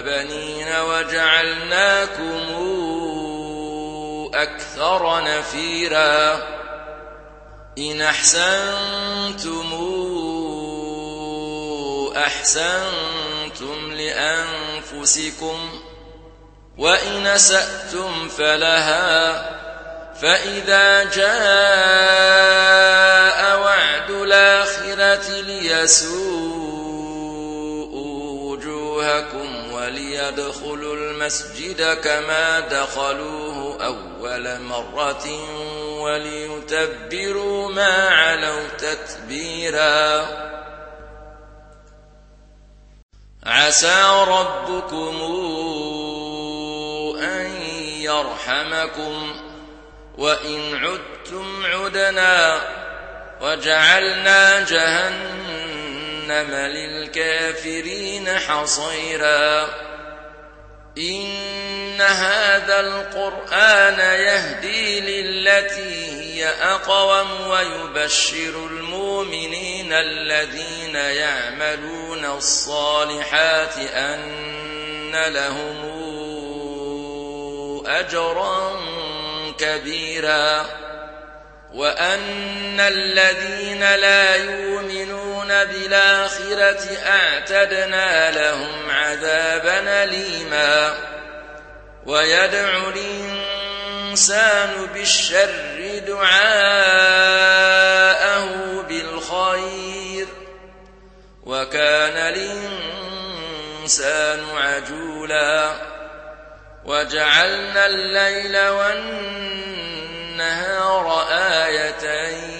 وبنين وجعلناكم أكثر نفيرا. إن أحسنتم أحسنتم لأنفسكم وإن سأتم فلها فإذا جاء وعد الآخرة ليسوءوا وجوهكم. وليدخلوا المسجد كما دخلوه أول مرة وليتبروا ما علوا تتبيرا. عسى ربكم أن يرحمكم. وإن عدتم عدنا وجعلنا جهنم للكافرين حصيرا. إن هذا القرآن يهدي للتي هي أقوم ويبشر المؤمنين الذين يعملون الصالحات أن لهم أجرا كبيرا. وأن الذين لا يؤمنون بالآخرة أعتدنا لهم عذابا أليما. ويدعو الإنسان بالشر دعاءه بالخير. وكان الإنسان عجولا. وجعلنا الليل والنهار آيتين.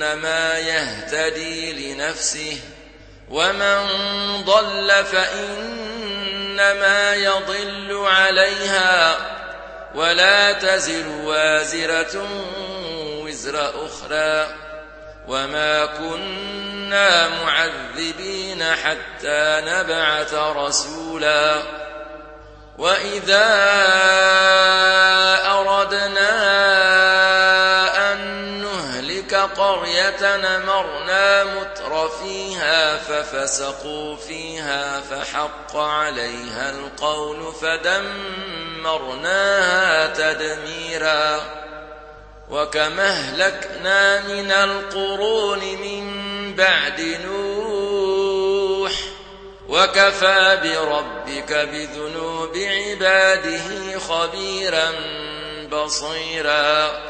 فإنما يهتدي لنفسه ومن ضل فإنما إنما يضل عليها ولا تزر وازرة وزر أخرى وما كنا معذبين حتى نبعث رسولا. وإذا أردنا قرية نمرنا متر فيها ففسقوا فيها فحق عليها القول فدمرناها تدميرا وكما أهلكنا من القرون من بعد نوح وكفى بربك بذنوب عباده خبيرا بصيرا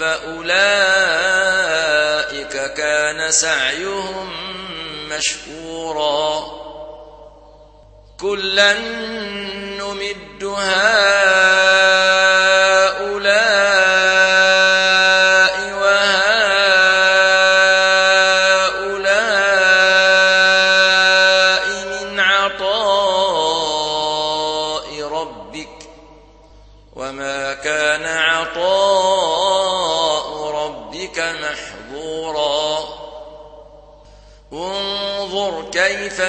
فأولئك كان سعيهم مشكورا. كلا نمد هؤلاء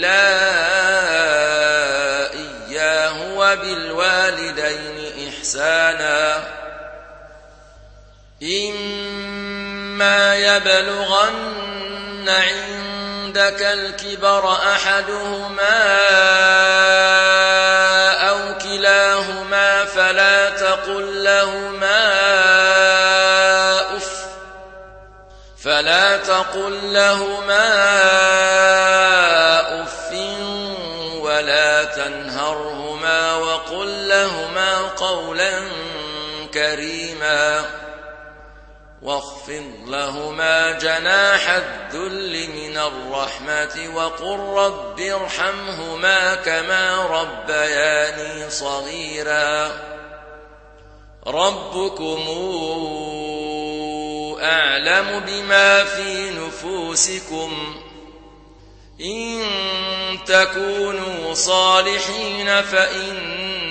إلا إياه وبالوالدين إحسانا. إما يبلغن عندك الكبر أحدهما أو كلاهما فلا تقل لهما أف فلا تقل لهما أف قولا كريما واخفض لهما جناح الذل من الرحمة وقل رب ارحمهما كما ربياني صغيرا ربكم أعلم بما في نفوسكم إن تكونوا صالحين فإنه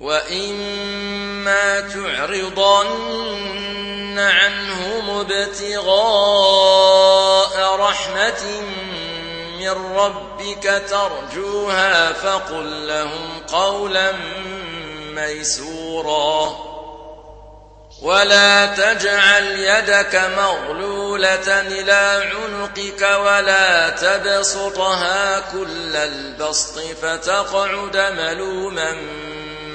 وإما تعرضن عنهم ابتغاء رحمة من ربك ترجوها فقل لهم قولا ميسورا ولا تجعل يدك مغلولة إلى عنقك ولا تبسطها كل البسط فتقعد ملوما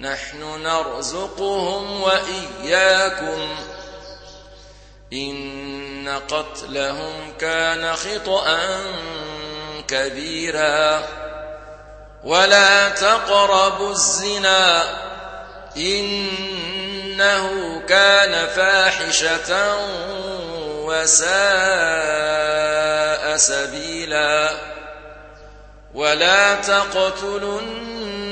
نحن نرزقهم وإياكم. إن قتلهم كان خطأ كبيرا. ولا تقربوا الزنا. إنه كان فاحشة وساء سبيلا. ولا تقتلوا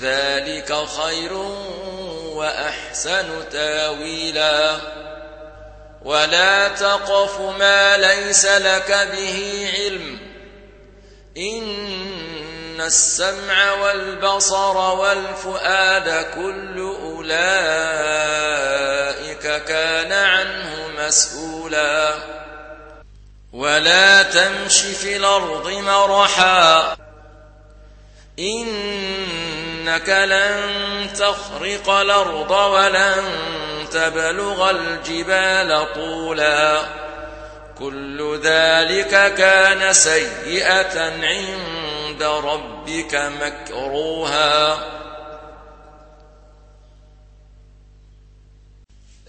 ذلك خير وأحسن تاويلا. ولا تقف ما ليس لك به علم. إن السمع والبصر والفؤاد كل أولئك كان عنه مسؤولا. ولا تمش في الأرض مرحا. إنك لن تخرق الأرض ولن تبلغ الجبال طولا. كل ذلك كان سيئة عند ربك مكروها.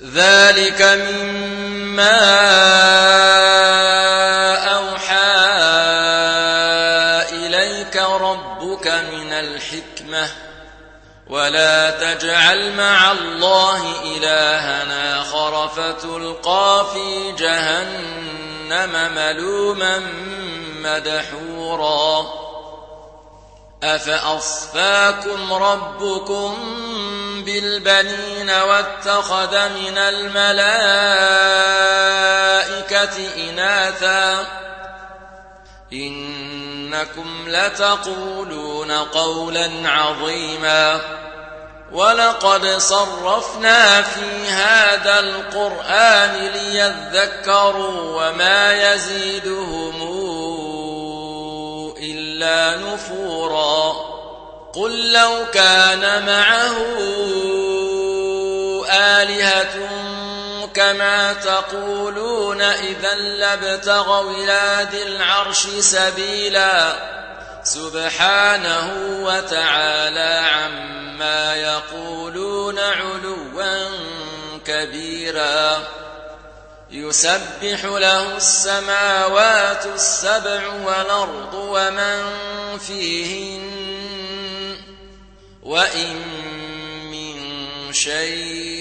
ذلك مما ولا تجعل مع الله إلهنا آخر فتلقى في جهنم ملوما مدحورا. أفأصفاكم ربكم بالبنين واتخذ من الملائكة إناثا؟ إنكم لتقولون قولا عظيما ولقد صرفنا في هذا القرآن ليذكروا وما يزيدهم إلا نفورا قل لو كان معه آلهة كما تقولون إذا لابتغوا إلى ذي العرش سبيلا. سبحانه وتعالى عما يقولون علوا كبيرا. يسبح له السماوات السبع والأرض ومن فيهن. وإن من شيء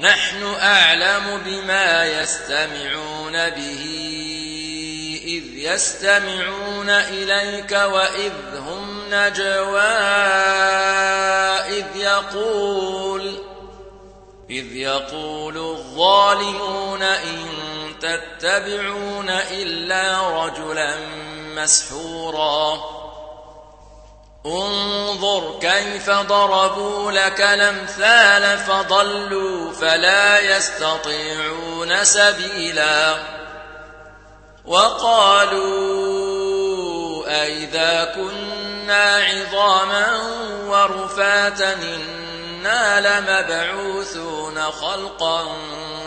نحن أعلم بما يستمعون به إذ يستمعون إليك وإذ هم نجوى إذ يقول إذ يقول الظالمون إن تتبعون إلا رجلا مسحورا. انظر كيف ضربوا لك الأمثال فضلوا فلا يستطيعون سبيلا وقالوا أئذا كنا عظاما ورفاتا إنا لمبعوثون خلقا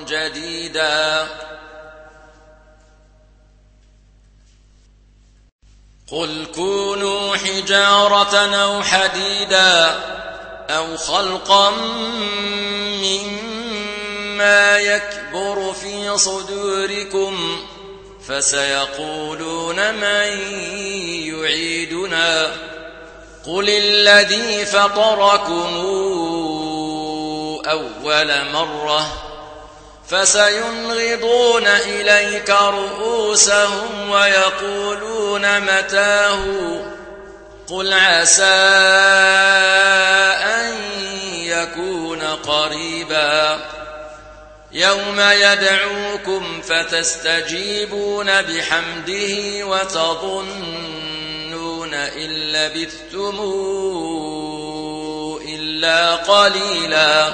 جديدا قل كونوا حجارة أو حديدا أو خلقا مما يكبر في صدوركم فسيقولون من يعيدنا قل الذي فطركم أول مرة فسينغضون إليك رؤوسهم ويقولون متاه قل عسى أن يكون قريبا يوم يدعوكم فتستجيبون بحمده وتظنون إن لبثتموا إلا قليلا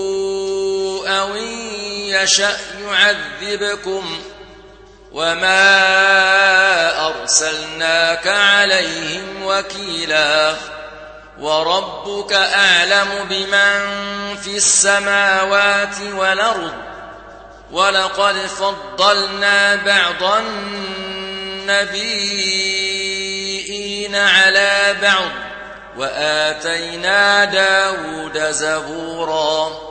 أو إن يشأ يعذبكم وما أرسلناك عليهم وكيلا وربك أعلم بمن في السماوات والأرض ولقد فضلنا بعض النبيين على بعض وآتينا داود زبورا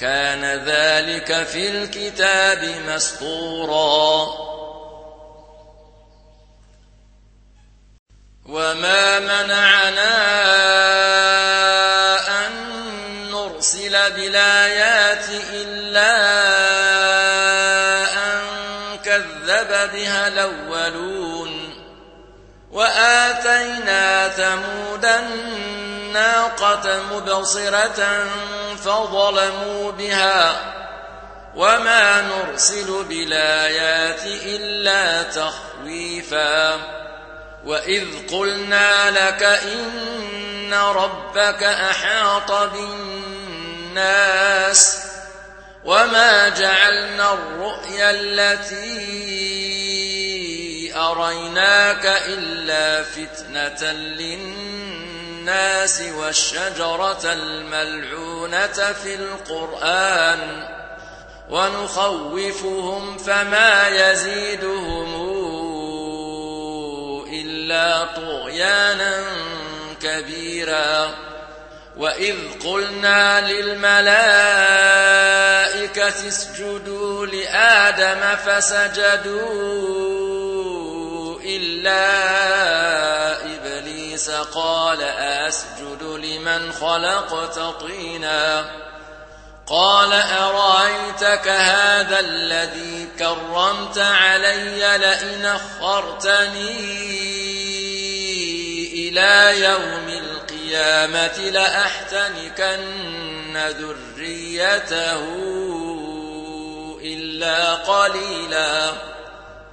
كان ذلك في الكتاب مسطورا. وما منعنا أن نرسل بالآيات إلا أن كذب بها الأولون. وآتينا ثمود الناقة مبصرة فظلموا بها وما نرسل بالآيات إلا تخويفا وإذ قلنا لك إن ربك أحاط بالناس وما جعلنا الرؤيا التي أريناك إلا فتنة للناس والشجرة الملعونة في القرآن ونخوفهم فما يزيدهم إلا طغيانا كبيرا. وإذ قلنا للملائكة اسجدوا لآدم فسجدوا إلا قال أسجد لمن خلقت طينا قال أرأيتك هذا الذي كرمت علي لئن أخرتني إلى يوم القيامة لأحتنكن ذريته إلا قليلا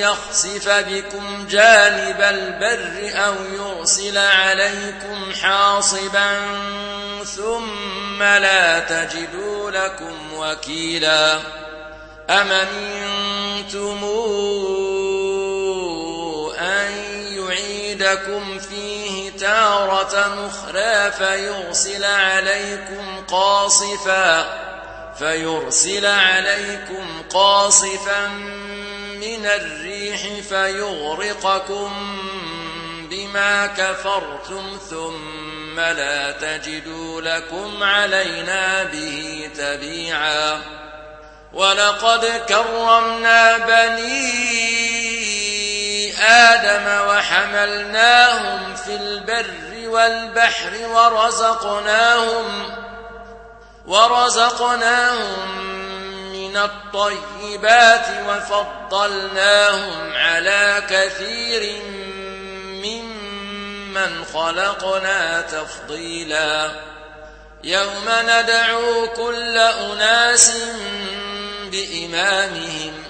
يخسف بكم جانب البر أو يرسل عليكم حاصبا ثم لا تجدوا لكم وكيلا أمنتم أن يعيدكم فيه تارة أخرى فيرسل عليكم قاصفا فيرسل عليكم قاصفا من الريح فيغرقكم بما كفرتم ثم لا تجدوا لكم علينا به تبيعا. ولقد كرمنا بني آدم وحملناهم في البر والبحر ورزقناهم ورزقناهم من الطيبات وفضلناهم على كثير ممن خلقنا تفضيلا. يوم ندعو كل أناس بإمامهم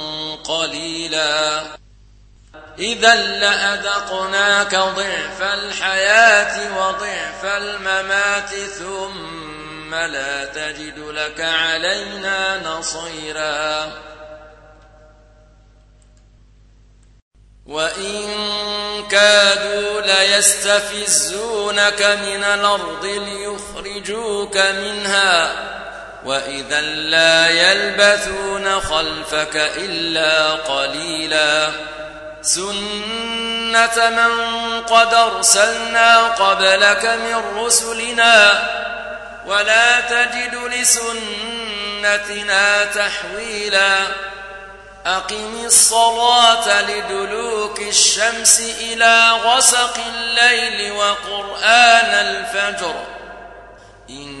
قليلا. إذا لأذقناك ضعف الحياة وضعف الممات ثم لا تجد لك علينا نصيرا. وإن كادوا ليستفزونك من الأرض ليخرجوك منها وإذا لا يلبثون خلفك إلا قليلا سنة من قد أرسلنا قبلك من رسلنا ولا تجد لسنتنا تحويلا أقم الصلاة لدلوك الشمس إلى غسق الليل وقرآن الفجر إن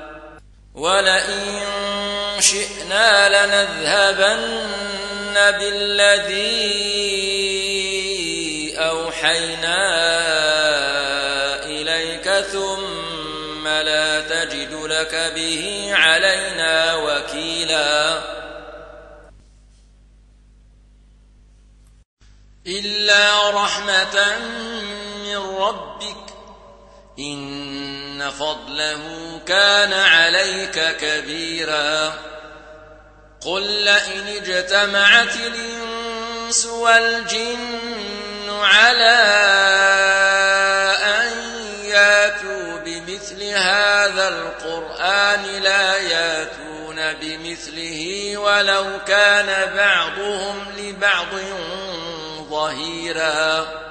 ولئن شئنا لنذهبن بالذي أوحينا إليك ثم لا تجد لك به علينا وكيلا. إلا رحمة من ربك إن فضله كان عليك كبيرا. قل لئن اجتمعت الإنس والجن على أن ياتوا بمثل هذا القرآن لا ياتون بمثله ولو كان بعضهم لبعض ظهيرا.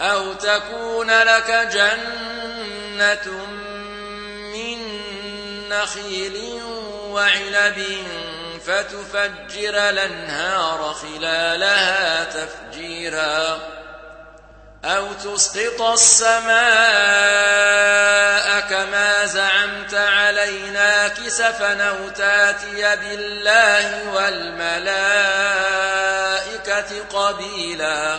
أو تكون لك جنة من نخيل وعنب فتفجر الأنهار خلالها تفجيرا أو تسقط السماء كما زعمت علينا كسفا أو تاتي بالله والملائكة قبيلا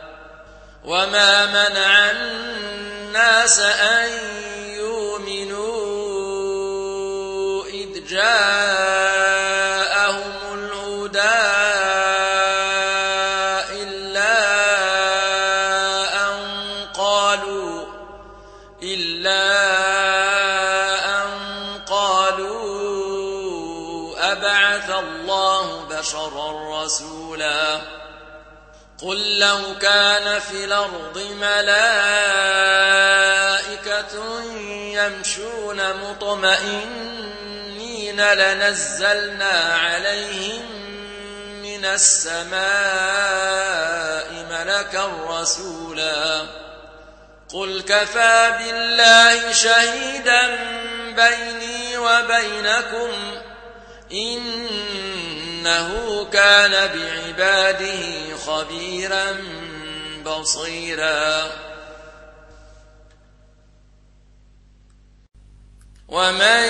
وما منع الناس أن يؤمنوا إذ جاءهم مطمئنين لنزلنا عليهم من السماء ملكا رسولا. قل كفى بالله شهيدا بيني وبينكم. إن إنه كان بعباده خبيرا بصيرا. ومن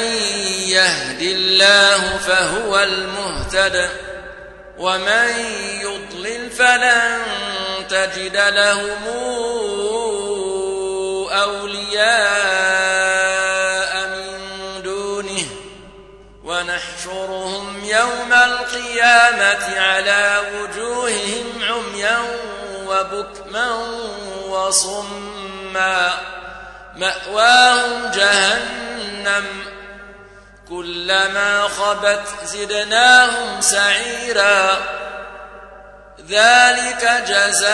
يهد الله فهو المهتد ومن يضلل فلن تجد لهم أولياء من دونه ونحشرهم يوم القيامة على وجوههم عميا وبكما وصما مأواهم جهنم كلما خبت زدناهم سعيرا ذلك جزاؤهم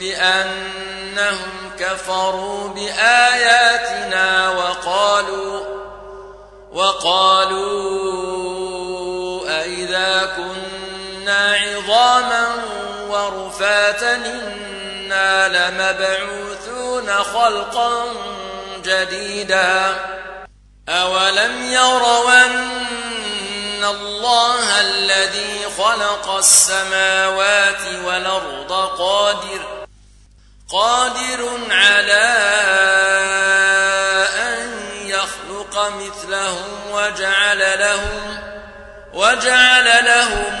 بأنهم كفروا بآياتنا وقالوا وقالوا أئذا كنا عظاما ورفاتا إنا لمبعوثون خلقا جديدا أولم يروا أن الله الذي خلق السماوات والأرض قادر قادر على أن يخلق مثلهم وجعل لهم وجعل لهم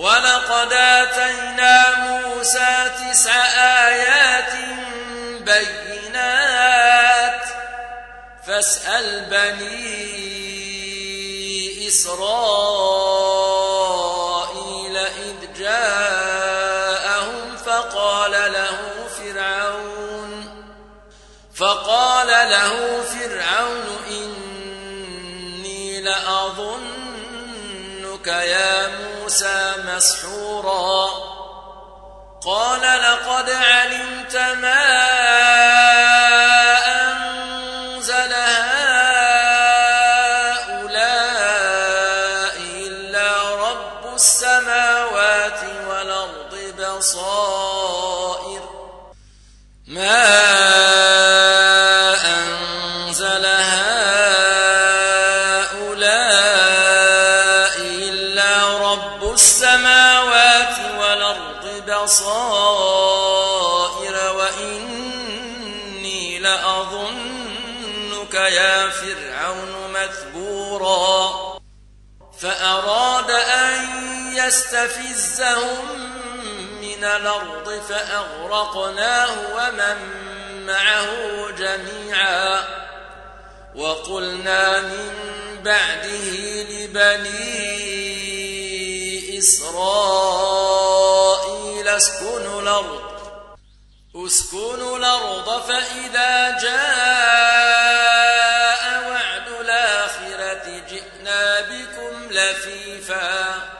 ولقد آتينا موسى تسع آيات بينات. فاسأل بني إسرائيل إذ جاءهم فقال له فرعون فقال له فرعون إني لأظنك يا موسى مسحورا قال لقد علمت ما يستفزهم من الأرض فأغرقناه ومن معه جميعا وقلنا من بعده لبني إسرائيل اسكنوا الأرض اسكنوا الأرض فإذا جاء وعد الآخرة جئنا بكم لفيفا.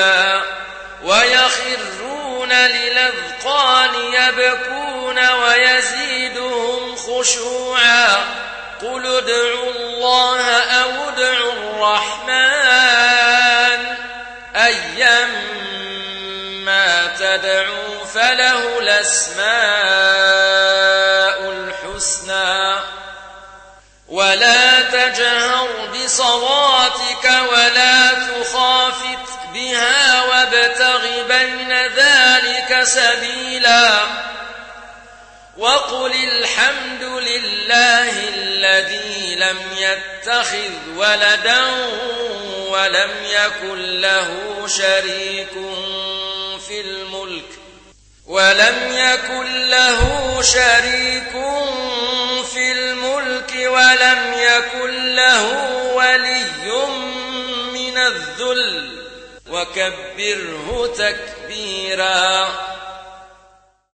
لمفعولا ويخرون للأذقان يبكون ويزيدهم خشوعا قل ادعوا الله أو ادعوا الرحمن أيما تدعوا فله الأسماء سبيلا وقل الحمد لله الذي لم يتخذ ولدا ولم يكن له شريك في الملك ولم يكن له شريك في الملك ولم يكن له ولي من الذل وكبره تكبيرا